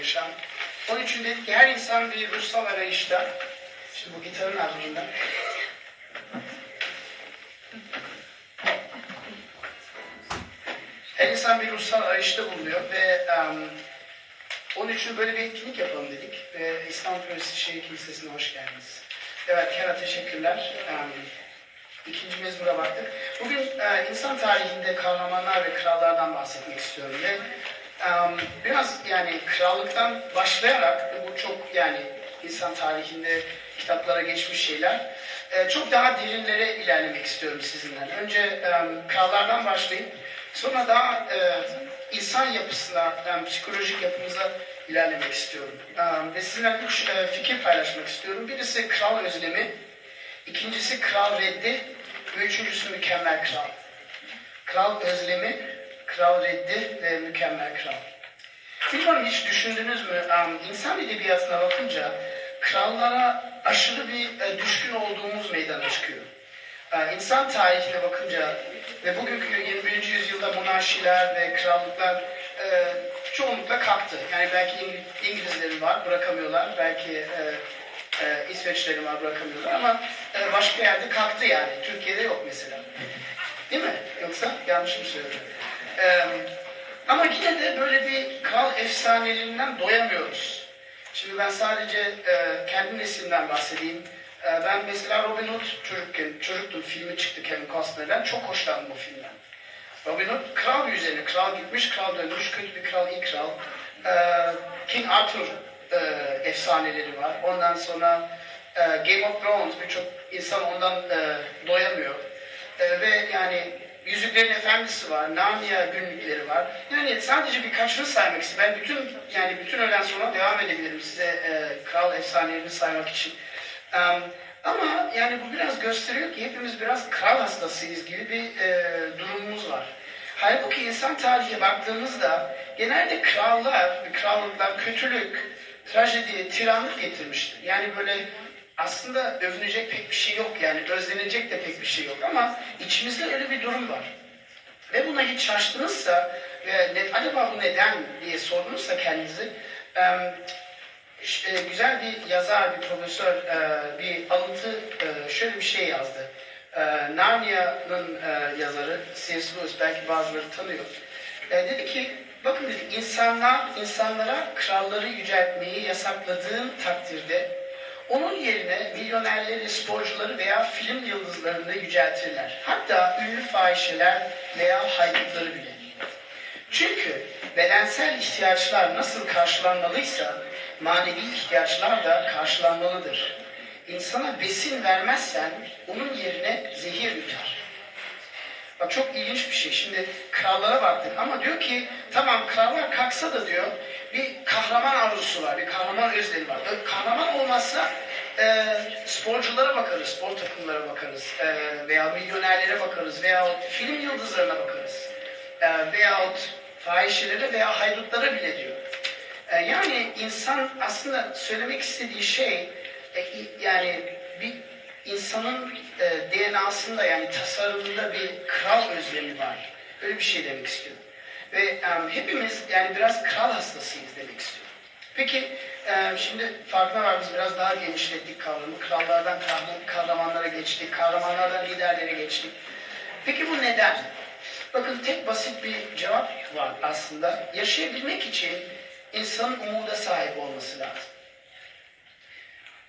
yaşam. Onun için dedik ki her insan bir ruhsal arayışta. Şimdi bu gitarın ardından. Her insan bir ruhsal arayışta bulunuyor ve um, onun için böyle bir etkinlik yapalım dedik. Ve İstanbul Üniversitesi Şehir Kilisesi'ne hoş geldiniz. Evet, Kera teşekkürler. Um, ikinci mezmura baktık. Bugün e, insan tarihinde kahramanlar ve krallardan bahsetmek istiyorum ve biraz yani krallıktan başlayarak bu çok yani insan tarihinde kitaplara geçmiş şeyler. e, çok daha derinlere ilerlemek istiyorum sizinle. Önce krallardan başlayıp sonra daha e, insan yapısına, yani psikolojik yapımıza ilerlemek istiyorum. Um, ve sizinle üç e, fikir paylaşmak istiyorum. Birisi kral özlemi, İkincisi kral reddi ve üçüncüsü mükemmel kral. Kral özlemi, kral reddi ve mükemmel kral. Bilmiyorum hiç düşündünüz mü? İnsan edebiyatına bakınca krallara aşırı bir e, düşkün olduğumuz meydana çıkıyor. E, insan tarihine bakınca ve bugünkü 21. yüzyılda monarşiler ve krallıklar e, çoğunlukla kalktı. Yani belki İngiliz, İngilizlerin var, bırakamıyorlar. Belki e, İsveçlerin var, bırakamıyorlar ama başka yerde kalktı yani. Türkiye'de yok mesela. Değil mi? Yoksa yanlış mı söylüyorum? E, ama yine de böyle bir kral efsanelerinden doyamıyoruz. Şimdi ben sadece e, kendi neslimden bahsedeyim. E, ben mesela Robin Hood çocukken, çocuktum filmi çıktı Kevin Costner'den. Çok hoşlandım o filmden. Robin Hood kral üzerine. Kral gitmiş, kral dönmüş. Kötü bir kral, iyi kral. E, King Arthur e, efsaneleri var. Ondan sonra e, Game of Thrones birçok insan ondan e, doyamıyor. E, ve yani Yüzüklerin Efendisi var, Narnia günlükleri var. Yani sadece birkaçını saymak istiyorum. Ben bütün yani bütün öğlen sonra devam edebilirim size e, kral efsanelerini saymak için. Um, ama yani bu biraz gösteriyor ki hepimiz biraz kral hastasıyız gibi bir e, durumumuz var. Halbuki insan tarihe baktığımızda genelde krallar krallıklar kötülük, trajedi, tiranlık getirmiştir. Yani böyle aslında övünecek pek bir şey yok yani özlenecek de pek bir şey yok ama içimizde öyle bir durum var. Ve buna hiç şaştınızsa ve ne, acaba bu neden diye sordunuzsa kendinizi e, işte, güzel bir yazar, bir profesör e, bir alıntı e, şöyle bir şey yazdı. E, Narnia'nın e, yazarı C.S. Lewis belki bazıları tanıyor. E, dedi ki bakın dedi insanlar insanlara kralları yüceltmeyi yasakladığın takdirde onun yerine milyonerleri, sporcuları veya film yıldızlarını yüceltirler. Hatta ünlü fahişeler veya haydutları bile. Çünkü bedensel ihtiyaçlar nasıl karşılanmalıysa manevi ihtiyaçlar da karşılanmalıdır. İnsana besin vermezsen onun yerine zehir yutar. Bak çok ilginç bir şey. Şimdi krallara baktık ama diyor ki tamam krallar kalksa da diyor bir kahraman arzusu var, bir kahraman özlemi var. Ö- Kahraman olmazsa e, sporculara bakarız, spor takımlara bakarız e, veya milyonerlere bakarız veya film yıldızlarına bakarız e, veyahut fahişelere veya haydutlara bile diyor. E, yani insan aslında söylemek istediği şey e, yani bir insanın e, DNA'sında yani tasarımında bir kral özlemi var. Öyle bir şey demek istiyorum. Ve e, hepimiz yani biraz kral hastasıyız demek istiyorum. Peki e, şimdi farkına var biz biraz daha genişlettik kavramı. Krallardan kahraman- kahramanlara geçtik, kahramanlardan liderlere geçtik. Peki bu neden? Bakın tek basit bir cevap var aslında. Yaşayabilmek için insanın umuda sahip olması lazım.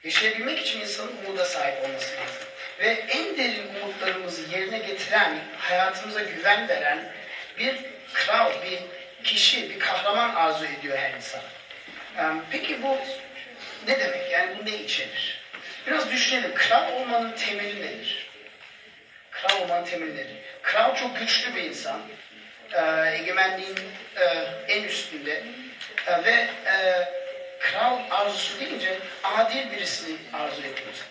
Yaşayabilmek için insanın umuda sahip olması lazım. Ve en derin umutlarımızı yerine getiren, hayatımıza güven veren bir kral, bir kişi, bir kahraman arzu ediyor her insan. Peki bu ne demek? Yani bu ne içerir? Biraz düşünelim. Kral olmanın temeli nedir? Kral olmanın temeli nedir? Kral çok güçlü bir insan. Egemenliğin en üstünde. Ve kral arzusu deyince adil birisini arzu ediyoruz.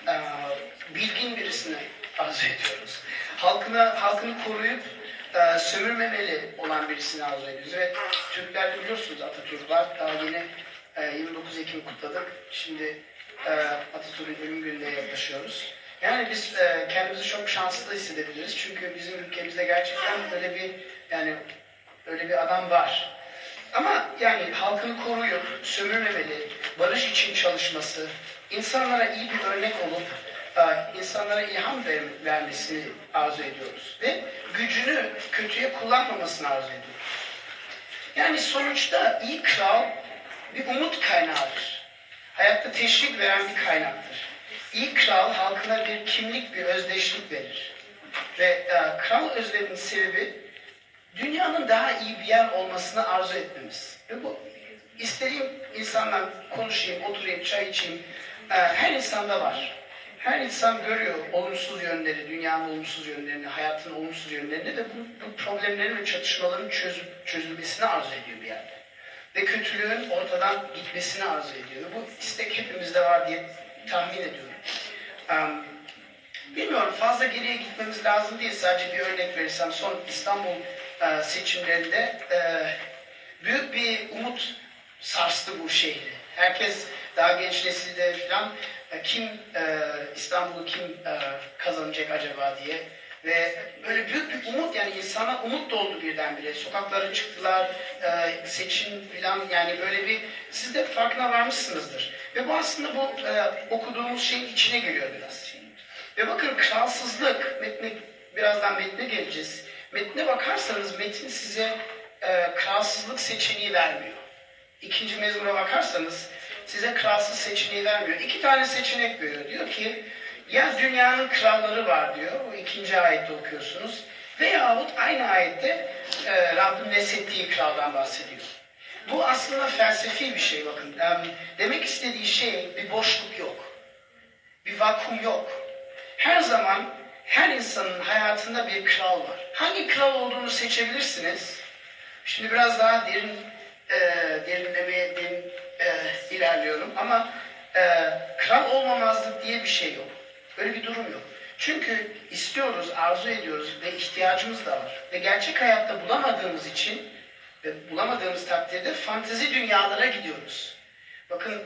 Bilgin birisini arzu ediyoruz. Halkına, halkını koruyup e, sömürmemeli olan birisini arzu ediyoruz. Ve Türkler biliyorsunuz Atatürk var. Daha yeni e, 29 Ekim kutladık. Şimdi e, Atatürk'ün ölüm gününe yaklaşıyoruz. Yani biz e, kendimizi çok şanslı hissedebiliriz. Çünkü bizim ülkemizde gerçekten öyle bir yani öyle bir adam var. Ama yani halkını koruyup, sömürmemeli, barış için çalışması, insanlara iyi bir örnek olup, e, insanlara ilham ver- vermesini arzu ediyoruz. Ve gücünü kötüye kullanmamasını arzu ediyoruz. Yani sonuçta iyi kral bir umut kaynağıdır. Hayatta teşvik veren bir kaynaktır. İyi kral halkına bir kimlik, bir özdeşlik verir. Ve e, kral özleminin sebebi dünyanın daha iyi bir yer olmasını arzu etmemiz. Ve bu istediğim insanla konuşayım, oturayım, çay içeyim. e, her insanda var. Her insan görüyor olumsuz yönleri, dünyanın olumsuz yönlerini, hayatın olumsuz yönlerini de bu, bu problemlerin ve çatışmaların çözüp, çözülmesini arzu ediyor bir yerde. Ve kötülüğün ortadan gitmesini arzu ediyor. Bu istek hepimizde var diye tahmin ediyorum. Em, Bilmiyorum fazla geriye gitmemiz lazım değil. Sadece bir örnek verirsem son İstanbul e, seçimlerinde e, büyük bir umut sarstı bu şehri. Herkes daha genç nesilde falan e, kim e, İstanbul'u kim e, kazanacak acaba diye ve böyle büyük bir umut yani insana umut doldu birdenbire. Sokaklara çıktılar, e, seçim falan yani böyle bir siz de farkına varmışsınızdır. Ve bu aslında bu e, okuduğumuz şeyin içine giriyor biraz. Ve bakın kralsızlık, metne, birazdan metne geleceğiz. Metne bakarsanız metin size e, kralsızlık seçeneği vermiyor. İkinci mezmura bakarsanız size kralsız seçeneği vermiyor. İki tane seçenek veriyor. Diyor ki ya dünyanın kralları var diyor. Bu ikinci ayette okuyorsunuz. Veyahut aynı ayette e, Rabbin neshettiği kraldan bahsediyor. Bu aslında felsefi bir şey bakın. Em, demek istediği şey bir boşluk yok. Bir vakum yok. Her zaman her insanın hayatında bir kral var. Hangi kral olduğunu seçebilirsiniz. Şimdi biraz daha derin e, derinlemeye derin, e, ilerliyorum ama e, kral olmamazlık diye bir şey yok. Öyle bir durum yok. Çünkü istiyoruz, arzu ediyoruz ve ihtiyacımız da var. Ve gerçek hayatta bulamadığımız için ve bulamadığımız takdirde fantezi dünyalara gidiyoruz. Bakın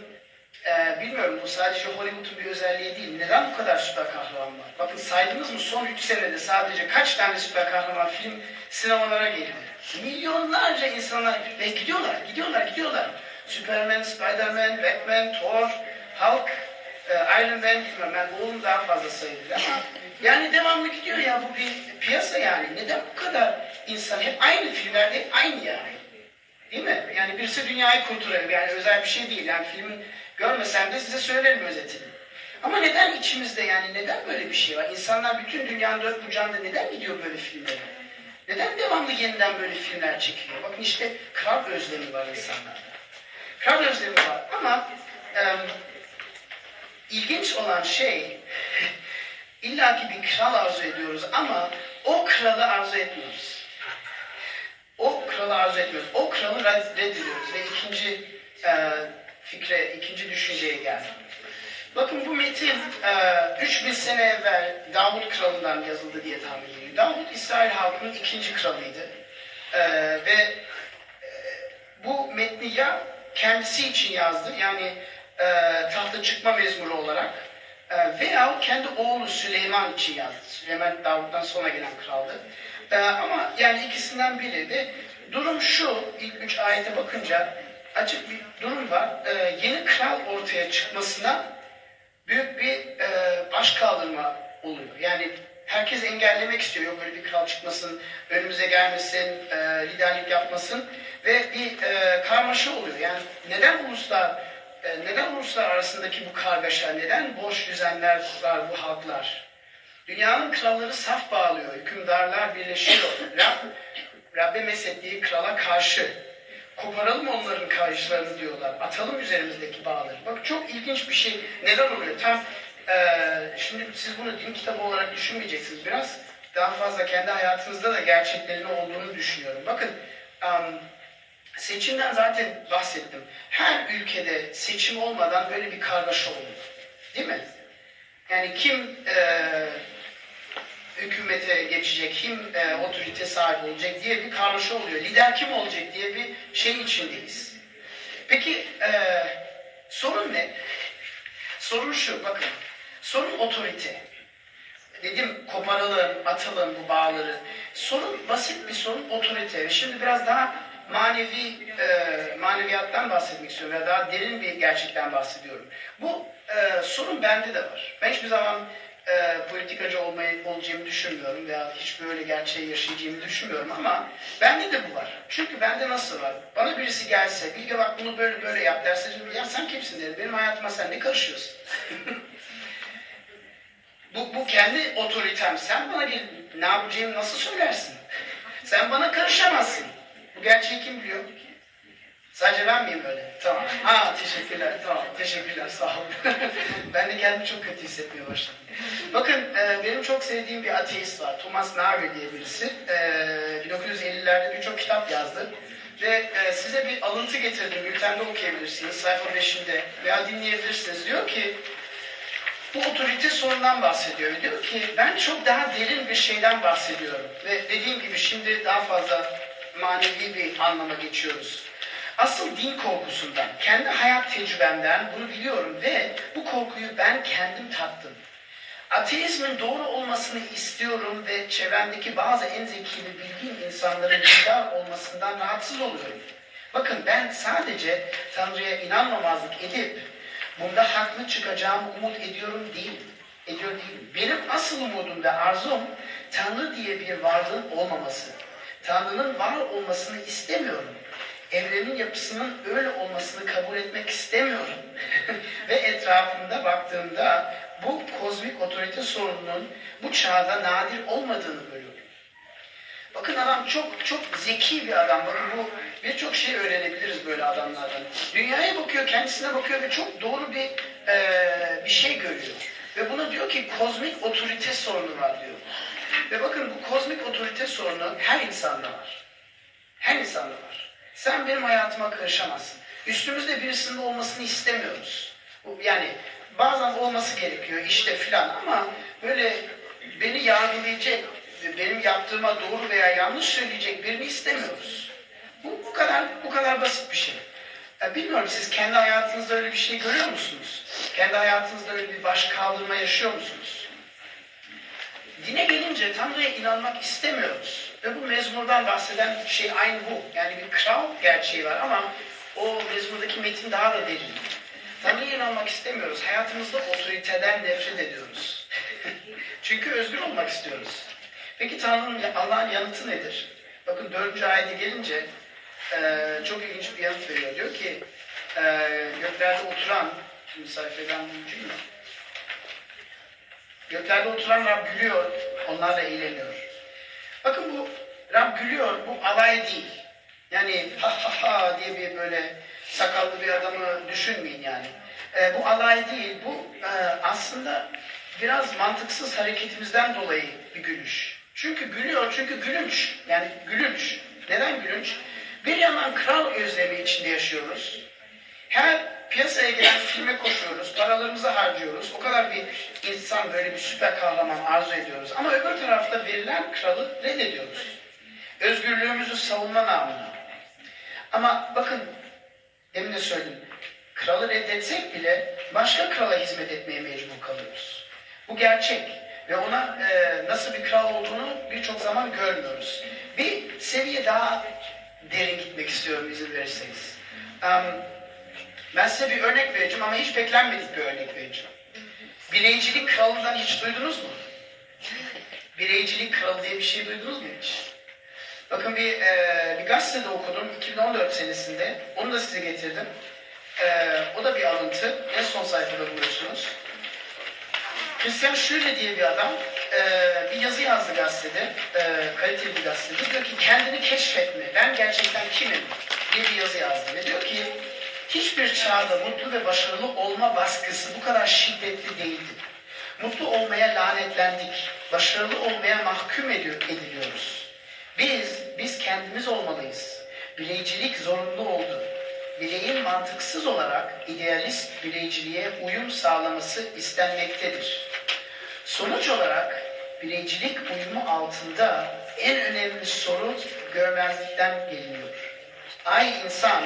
ee, bilmiyorum bu sadece Hollywood'un bir özelliği değil. Neden bu kadar süper kahraman var? Bakın saydınız mı son 3 senede sadece kaç tane süper kahraman film sinemalara geldi? Milyonlarca insanlar ve gidiyorlar, gidiyorlar, gidiyorlar. Superman, Spiderman, Batman, Thor, Hulk, e, Iron Man bilmem ben oğlum daha fazla sayılır ama yani devamlı gidiyor ya bu bir piyasa yani. Neden bu kadar insan hep aynı filmlerde hep aynı yani? Değil mi? Yani birisi dünyayı kurtarıyor. Yani özel bir şey değil. Yani filmin görmesem de size söylerim özetini. Ama neden içimizde yani neden böyle bir şey var? İnsanlar bütün dünyanın dört bucağında neden gidiyor böyle filmlere? Neden devamlı yeniden böyle filmler çekiliyor? Bakın işte kral özlemi var insanlarda. Özlemi var ama em, ilginç olan şey illaki bir kral arzu ediyoruz ama o kralı arzu etmiyoruz. O kralı arzu etmiyoruz. O kralı red- reddediyoruz ve ikinci e, fikre, ikinci düşünceye geldik. Bakın bu metin e, 3000 sene evvel Davut kralından yazıldı diye tahmin ediliyor. Davut İsrail halkının ikinci kralıydı. E, ve e, bu metni ya kendisi için yazdı yani e, tahta çıkma mezmuru olarak e, veya kendi oğlu Süleyman için yazdı. Süleyman Davut'tan sonra gelen kraldı. E, ama yani ikisinden biri ve durum şu ilk üç ayete bakınca açık bir durum var. E, yeni kral ortaya çıkmasına büyük bir e, baş kaldırma oluyor. Yani herkes engellemek istiyor. Yok böyle bir kral çıkmasın, önümüze gelmesin, e, liderlik yapmasın ve bir e, karmaşa oluyor. Yani neden uluslar e, neden uluslar arasındaki bu kargaşa, neden boş düzenler var bu halklar? Dünyanın kralları saf bağlıyor, hükümdarlar birleşiyor. Rab, Rabbe mesettiği krala karşı. Koparalım onların kayışlarını diyorlar. Atalım üzerimizdeki bağları. Bak çok ilginç bir şey. Neden oluyor? Tam eee, şimdi siz bunu din kitabı olarak düşünmeyeceksiniz. Biraz daha fazla kendi hayatınızda da gerçeklerini olduğunu düşünüyorum. Bakın em, seçimden zaten bahsettim. Her ülkede seçim olmadan böyle bir kargaşa oluyor. Değil mi? Yani kim eee hükümete geçecek, kim e, otorite sahibi olacak diye bir karmaşa oluyor. Lider kim olacak diye bir şeyin içindeyiz. Peki e, sorun ne? Sorun şu, bakın. Sorun otorite. dedim koparalım, atalım bu bağları. Sorun basit bir sorun otorite. Şimdi biraz daha manevi e, maneviyattan bahsetmek istiyorum veya daha derin bir gerçekten bahsediyorum. Bu e, sorun bende de var. Ben hiçbir zaman e, politikacı olmayı olacağımı düşünmüyorum veya hiç böyle gerçeği yaşayacağımı düşünmüyorum ama bende de bu var. Çünkü bende nasıl var? Bana birisi gelse, Bilge bak bunu böyle böyle yap derse, ya sen kimsin derim, benim hayatıma sen ne karışıyorsun? bu, bu kendi otoritem. Sen bana gelip ne yapacağımı nasıl söylersin? Sen bana karışamazsın. Bu gerçeği kim biliyor? Sadece ben miyim öyle? Tamam. Ha teşekkürler. Tamam. Teşekkürler. Sağ olun. ben de kendimi çok kötü hissetmeye başladım. Bakın e, benim çok sevdiğim bir ateist var. Thomas Navi diye birisi. E, 1950'lerde birçok kitap yazdı. Ve e, size bir alıntı getirdim. Bültende okuyabilirsiniz. Sayfa 5'inde veya dinleyebilirsiniz. Diyor ki bu otorite sorundan bahsediyor. Diyor ki ben çok daha derin bir şeyden bahsediyorum. Ve dediğim gibi şimdi daha fazla manevi bir anlama geçiyoruz. Asıl din korkusundan, kendi hayat tecrübemden bunu biliyorum ve bu korkuyu ben kendim tattım. Ateizmin doğru olmasını istiyorum ve çevremdeki bazı en zeki ve bilgin insanların dindar olmasından rahatsız oluyorum. Bakın ben sadece Tanrı'ya inanmamazlık edip bunda haklı çıkacağımı umut ediyorum değil. Ediyor değil. Benim asıl umudum ve arzum Tanrı diye bir varlığın olmaması. Tanrı'nın var olmasını istemiyorum. Evrenin yapısının öyle olmasını kabul etmek istemiyorum. ve etrafımda baktığımda bu kozmik otorite sorununun bu çağda nadir olmadığını görüyorum. Bakın adam çok çok zeki bir adam. Bakın bu birçok şey öğrenebiliriz böyle adamlardan. Dünyaya bakıyor, kendisine bakıyor ve çok doğru bir e, bir şey görüyor. Ve buna diyor ki kozmik otorite sorunu var diyor. Ve bakın bu kozmik otorite sorunu her insanda var. Her insanda var. Sen benim hayatıma karışamazsın. Üstümüzde birisinin olmasını istemiyoruz. Yani bazen olması gerekiyor işte filan ama böyle beni yargılayacak, benim yaptığıma doğru veya yanlış söyleyecek birini istemiyoruz. Bu, bu kadar bu kadar basit bir şey. Ya bilmiyorum siz kendi hayatınızda öyle bir şey görüyor musunuz? Kendi hayatınızda öyle bir baş kaldırma yaşıyor musunuz? Dine gelince Tanrı'ya inanmak istemiyoruz. Ve bu mezmurdan bahseden şey aynı bu. Yani bir kral gerçeği var ama o mezmurdaki metin daha da derin. Tanrı'ya inanmak istemiyoruz. Hayatımızda otoriteden nefret ediyoruz. Çünkü özgür olmak istiyoruz. Peki Tanrı'nın, Allah'ın yanıtı nedir? Bakın dördüncü ayete gelince eee, çok ilginç bir yanıt veriyor. Diyor ki eee, göklerde oturan, şimdi sayfadan bulacağım mı? Göklerde oturan Rab gülüyor, onlarla eğleniyor. Bakın bu Rab gülüyor, bu alay değil. Yani ha ha ha diye bir böyle sakallı bir adamı düşünmeyin yani. Ee, bu alay değil, bu e, aslında biraz mantıksız hareketimizden dolayı bir gülüş. Çünkü gülüyor, çünkü gülünç. Yani gülünç. Neden gülünç? Bir yandan kral özlemi içinde yaşıyoruz. Her piyasaya gelen filme koşuyoruz, paralarımızı harcıyoruz. O kadar bir insan, böyle bir süper kahraman arzu ediyoruz. Ama öbür tarafta verilen kralı reddediyoruz. Özgürlüğümüzü savunma namına. Ama bakın, demin de söyledim. Kralı reddetsek bile başka krala hizmet etmeye mecbur kalıyoruz. Bu gerçek. Ve ona e, nasıl bir kral olduğunu birçok zaman görmüyoruz. Bir seviye daha derin gitmek istiyorum izin verirseniz. Em, ben size bir örnek vereceğim ama hiç beklenmedik bir örnek vereceğim. Bireycilik kralından hiç duydunuz mu? Bireycilik kralı diye bir şey duydunuz mu hiç? Bakın bir, e, bir gazetede okudum 2014 senesinde. Onu da size getirdim. E, o da bir alıntı. En son sayfada buluyorsunuz. Christian Schüle diye bir adam e, bir yazı yazdı gazetede, e, kaliteli bir gazetede. Diyor ki kendini keşfetme, ben gerçekten kimim diye bir yazı yazdı. Ve diyor ki hiçbir çağda mutlu ve başarılı olma baskısı bu kadar şiddetli değildi. Mutlu olmaya lanetlendik, başarılı olmaya mahkum ediyor, ediliyoruz. Biz, biz kendimiz olmalıyız. Bireycilik zorunlu oldu. Bireyin mantıksız olarak idealist bireyciliğe uyum sağlaması istenmektedir. Sonuç olarak bireycilik uyumu altında en önemli sorun görmezlikten geliniyor. Ay insan,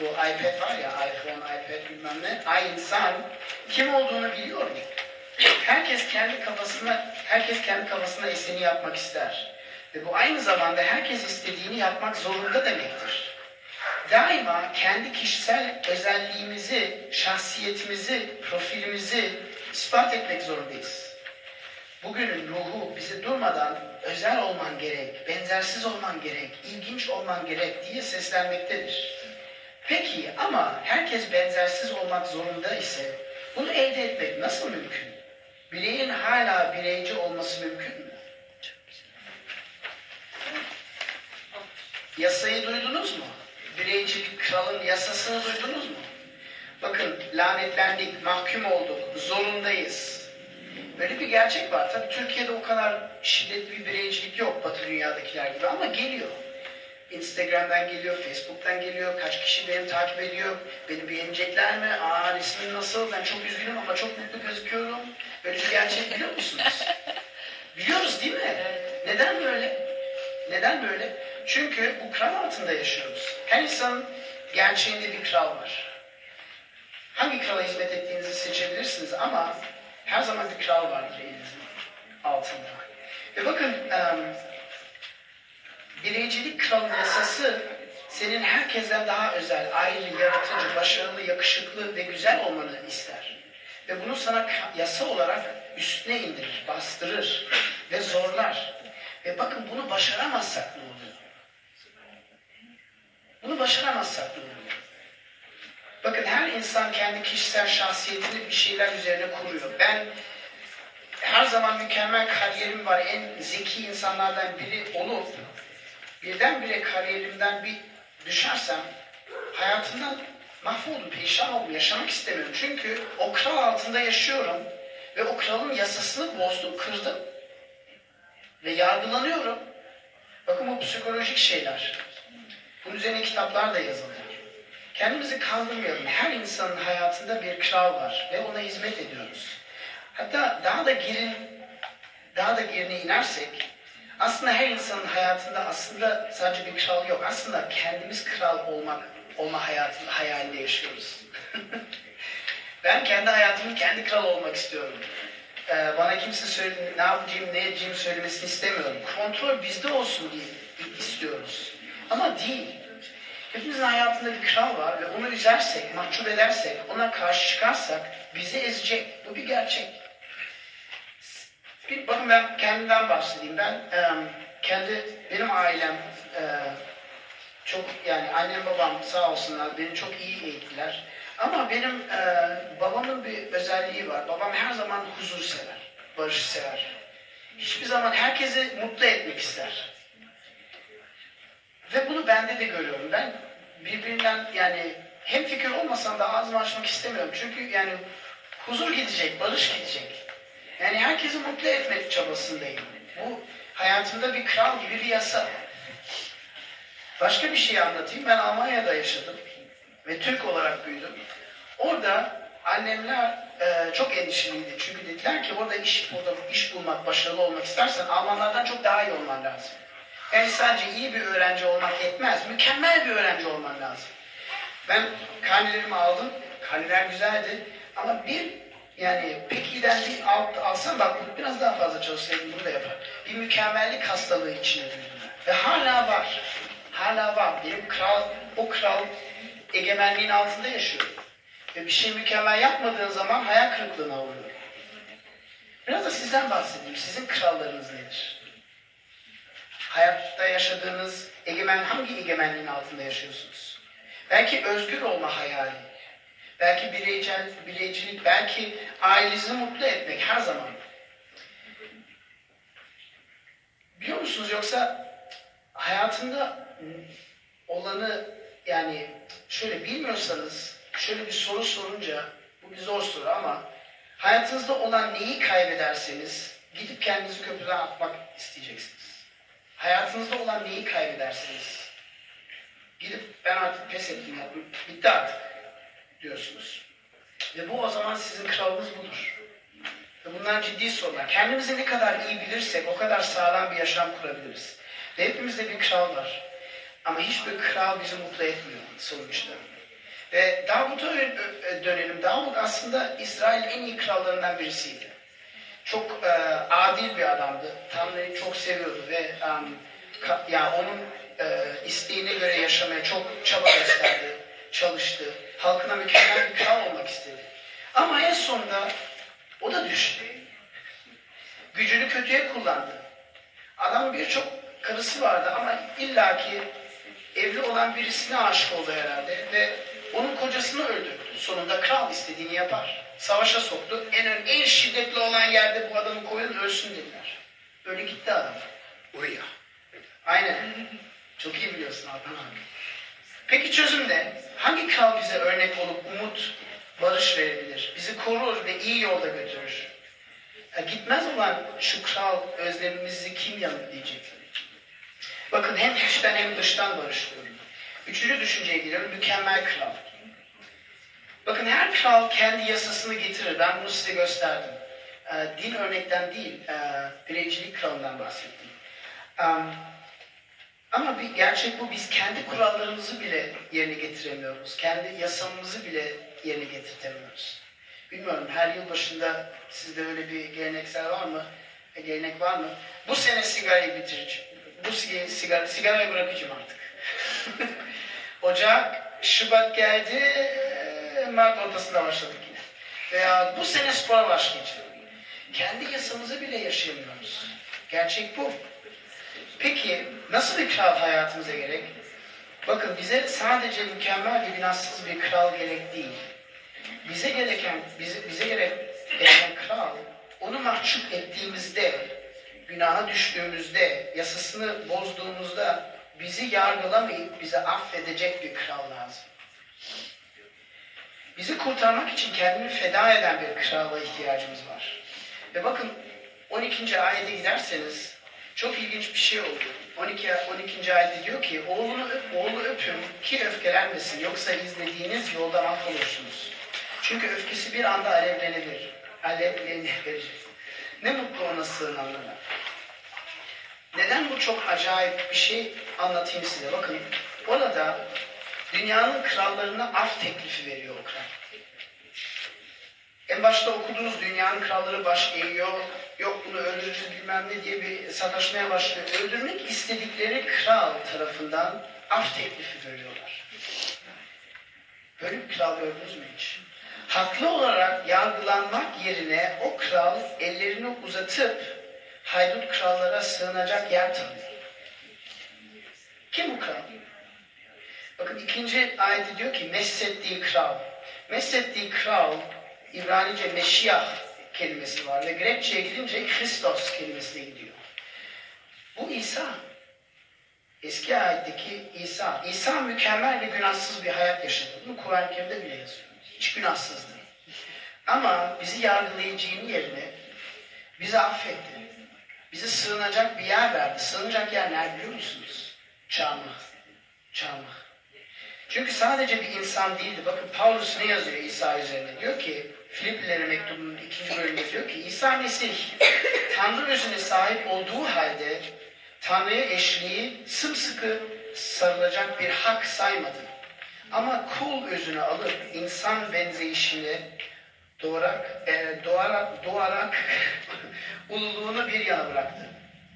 bu iPad var ya, iPhone, iPad bilmem ne, ay insan kim olduğunu biliyor mu? herkes kendi kafasına herkes kendi kafasına istediğini yapmak ister. Ve bu aynı zamanda herkes istediğini yapmak zorunda demektir. Daima kendi kişisel özelliğimizi, şahsiyetimizi, profilimizi ispat etmek zorundayız. Bugünün ruhu bizi durmadan özel olman gerek, benzersiz olman gerek, ilginç olman gerek diye seslenmektedir. Peki ama herkes benzersiz olmak zorunda ise bunu elde etmek nasıl mümkün? Bireyin hala bireyci olması mümkün mü? Yasayı duydunuz mu? Bireycilik kralın yasasını duydunuz mu? Bakın lanetlendik, mahkum olduk, zorundayız. Böyle bir gerçek var. Tabii Türkiye'de o kadar şiddetli bir bireycilik yok Batı dünyadakiler gibi ama geliyor. Instagram'dan geliyor, Facebook'tan geliyor, kaç kişi beni takip ediyor, beni beğenecekler mi? Aa resmin nasıl? Ben çok üzgünüm ama çok mutlu gözüküyorum. Böyle bir gerçek biliyor musunuz? Biliyoruz değil mi? Neden böyle? Neden böyle? Çünkü bu kral altında yaşıyoruz. Her insanın gerçeğinde bir kral var. Hangi krala hizmet ettiğinizi seçebilirsiniz ama her zaman bir kral vardır elinizin altında. Ve bakın bireycilik kralın yasası senin herkesten daha özel, ayrı, yaratıcı, başarılı, yakışıklı ve güzel olmanı ister. Ve bunu sana yasa olarak üstüne indirir, bastırır ve zorlar. Ve bakın bunu başaramazsak ne oluyor? Ne oluyor? Bakın her insan kendi kişisel şahsiyetini bir şeyler üzerine kuruyor. Ben her zaman mükemmel kariyerim var, en zeki insanlardan biri olup birdenbire kariyerimden bir düşersem hayatımdan mahvoldum, perişan oldum, yaşamak istemiyorum. Çünkü o kral altında yaşıyorum ve o kralın yasasını bozdum, kırdım ve yargılanıyorum. Bakın bu psikolojik şeyler. Bunun üzerine kitaplar da yazılıyor. Kendimizi kandırmayalım. Her insanın hayatında bir kral var ve ona hizmet ediyoruz. Hatta daha da girin, daha da girine inersek aslında her insanın hayatında aslında sadece bir kral yok. Aslında kendimiz kral olmak olma hayatı hayalinde yaşıyoruz. ben kendi hayatımın kendi kral olmak istiyorum. Ee, bana kimse söyle, ne yapacağım, ne edeceğim söylemesini istemiyorum. Kontrol bizde olsun diye istiyoruz. Ama değil. Hepimizin hayatında bir kral var ve onu üzersek, mahcup edersek, ona karşı çıkarsak bizi ezecek. Bu bir gerçek. Bir, bakın ben kendimden bahsedeyim. Ben e, kendi, benim ailem e, çok yani annem babam sağ olsunlar beni çok iyi eğittiler. Ama benim e, babamın bir özelliği var. Babam her zaman huzur sever, barış sever. Hiçbir zaman herkesi mutlu etmek ister. Ve bunu bende de görüyorum. Ben birbirinden yani hem fikir olmasam da ağzımı açmak istemiyorum. Çünkü yani huzur gidecek, barış gidecek. Yani herkesi mutlu etmek çabasındayım. Bu hayatımda bir kral gibi bir yasa. Başka bir şey anlatayım. Ben Almanya'da yaşadım ve Türk olarak büyüdüm. Orada annemler e, çok endişeliydi. Çünkü dediler ki orada iş, orada iş bulmak, başarılı olmak istersen Almanlardan çok daha iyi olman lazım. Yani sadece iyi bir öğrenci olmak yetmez. Mükemmel bir öğrenci olman lazım. Ben karnelerimi aldım. Karneler güzeldi. Ama bir yani pek iyiden bir alt, alsam bak biraz daha fazla çalışsaydım bunu da yapar. Bir mükemmellik hastalığı içine. Ve hala var. Hala var. Benim kral, o kral egemenliğin altında yaşıyor. Ve bir şey mükemmel yapmadığın zaman hayal kırıklığına uğruyor. Biraz da sizden bahsedeyim. Sizin krallarınız nedir? Hayatta yaşadığınız egemen hangi egemenliğin altında yaşıyorsunuz? Belki özgür olma hayali, belki bireycel, bireycilik, belki ailenizi mutlu etmek her zaman. Biliyor musunuz yoksa hayatında olanı yani şöyle bilmiyorsanız şöyle bir soru sorunca bu bir zor soru ama hayatınızda olan neyi kaybederseniz gidip kendinizi köprüden atmak isteyeceksiniz. Hayatınızda olan neyi kaybederseniz gidip ben artık pes ettim bitti artık diyorsunuz. Ve bu o zaman sizin kralınız budur. Ve bunlar ciddi sorular. Kendimizi ne kadar iyi bilirsek o kadar sağlam bir yaşam kurabiliriz. Ve hepimizde bir kral var. Ama hiçbir kral bizi mutlu etmiyor sonuçta. Ve Davut'a dönelim. Davut aslında İsrail'in en iyi krallarından birisiydi. Çok e, adil bir adamdı. Tanrı'yı çok seviyordu ve um, ka- ya onun e, isteğine göre yaşamaya çok çaba gösterdi, çalıştı. Halkına mükemmel bir kral olmak istedi. Ama en sonunda o da düştü. Gücünü kötüye kullandı. Adamın birçok karısı vardı ama illaki evli olan birisine aşık oldu herhalde ve onun kocasını öldürdü. Sonunda kral istediğini yapar. Savaşa soktu. En en şiddetli olan yerde bu adamı koyun ölsün dediler. Böyle gitti adam. Uriya. Aynen. Çok iyi biliyorsun Adnan abi. Peki çözüm ne? Hangi kral bize örnek olup umut, barış verebilir? Bizi korur ve iyi yolda götürür. Ya gitmez olan şu kral özlemimizi kim yanıtlayacak? Bakın hem içten hem dıştan barış. Üçüncü düşünceye giriyorum. Mükemmel kral. Bakın her kral kendi yasasını getirir. Ben bunu size gösterdim. Ee, din örnekten değil, e, bireycilik kralından bahsettim. Am, ama bir gerçek bu biz kendi kurallarımızı bile yerine getiremiyoruz. Kendi yasamızı bile yerine getirtemiyoruz. Bilmiyorum her yıl başında sizde öyle bir geleneksel var mı? E, gelenek var mı? Bu sene sigarayı bitireceğim. Bu sig- sigara, sigarayı bırakacağım artık. Ocak, Şubat geldi, e, Mart ortasında başladık yine. Veya bu sene spora başlayacağım. Kendi yasamızı bile yaşayamıyoruz. Gerçek bu. Peki nasıl bir kral hayatımıza gerek? Bakın bize sadece mükemmel ve günahsız bir kral gerek değil. Bize gereken, bize, bize gerek, gereken kral, onu mahcup ettiğimizde, günaha düştüğümüzde, yasasını bozduğumuzda bizi yargılamayıp bize affedecek bir kral lazım. Bizi kurtarmak için kendini feda eden bir krala ihtiyacımız var. Ve bakın 12. ayete giderseniz çok ilginç bir şey oldu. 12. 12. ayette diyor ki oğlunu öp, oğlu öpün ki öfkelenmesin yoksa izlediğiniz yolda mahvolursunuz. Çünkü öfkesi bir anda alevlenebilir. Alevlenebilir. Ne mutlu ona sığınanlara. Neden bu çok acayip bir şey anlatayım size. Bakın orada dünyanın krallarına af teklifi veriyor o kral. En başta okuduğunuz dünyanın kralları baş eğiyor, yok bunu öldüreceğiz bilmem ne diye bir sataşmaya başlıyor. Öldürmek istedikleri kral tarafından af teklifi veriyorlar. Böyle bir kral gördünüz mü hiç? Haklı olarak yargılanmak yerine o kral ellerini uzatıp haydut krallara sığınacak yer tanıyor. Kim bu kral? Bakın ikinci ayette diyor ki messettiği kral. Messettiği kral İbranice Meşiyah kelimesi var ve Grekçe'ye gidince Christos kelimesine gidiyor. Bu İsa. Eski ayetteki İsa. İsa mükemmel ve günahsız bir hayat yaşadı. Bunu Kur'an-ı Kerim'de bile yazıyor. Hiç günahsızdı. Ama bizi yargılayacağının yerine bizi affetti. Bize sığınacak bir yer verdi. Sığınacak yer nerede biliyor musunuz? Çarmıh. Çarmıh. Çünkü sadece bir insan değildi. Bakın Paulus ne yazıyor İsa üzerine? Diyor ki Filiplilere mektubunun ikinci bölümünde diyor ki İsa Mesih Tanrı özüne sahip olduğu halde Tanrı'ya eşliği sımsıkı sarılacak bir hak saymadı. Ama kul özünü alıp insan benzeyişini doğarak, e, doğarak, doğarak ululuğunu bir yana bıraktı.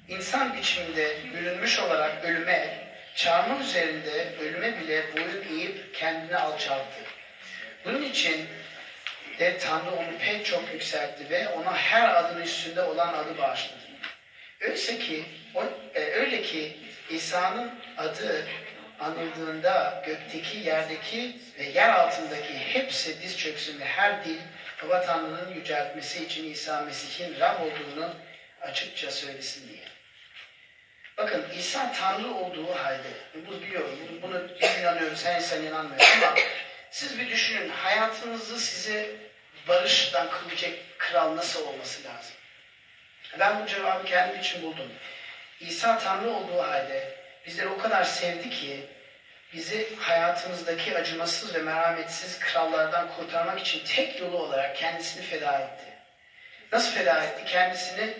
İnsan biçiminde bürünmüş olarak ölüme, çarmıh üzerinde ölüme bile boyun eğip kendini alçalttı. Bunun için de Tanrı onu pek çok yükseltti ve ona her adın üstünde olan adı bağışladı. Öyleyse ki, o, e, öyle ki İsa'nın adı anıldığında gökteki, yerdeki ve yer altındaki hepsi diz çöksün ve her dil Baba Tanrı'nın yüceltmesi için İsa Mesih'in Rab olduğunu açıkça söylesin diye. Bakın İsa Tanrı olduğu halde, bunu biliyorum, bunu, bunu biz inanıyoruz, her insan inanmıyor ama siz bir düşünün, hayatınızı size barıştan kılacak kral nasıl olması lazım? Ben bu cevabı kendim için buldum. İsa Tanrı olduğu halde bizleri o kadar sevdi ki bizi hayatımızdaki acımasız ve merhametsiz krallardan kurtarmak için tek yolu olarak kendisini feda etti. Nasıl feda etti? Kendisini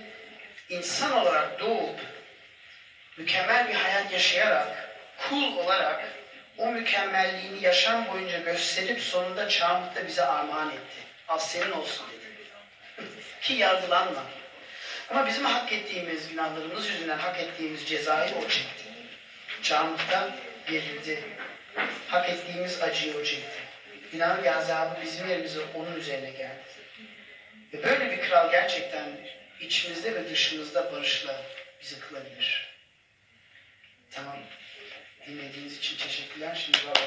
insan olarak doğup mükemmel bir hayat yaşayarak kul olarak o mükemmelliğini yaşam boyunca gösterip sonunda çarmıhta bize armağan etti. Al senin olsun dedi. ki yargılanma. Ama bizim hak ettiğimiz günahlarımız yüzünden hak ettiğimiz cezayı o çekti. Çarmıhta gerildi. Hak ettiğimiz acıyı o çekti. Günahın gazabı bizim yerimize onun üzerine geldi. Ve böyle bir kral gerçekten içimizde ve dışımızda barışla bizi kılabilir. Tamam. Dinlediğiniz için teşekkürler. Şimdi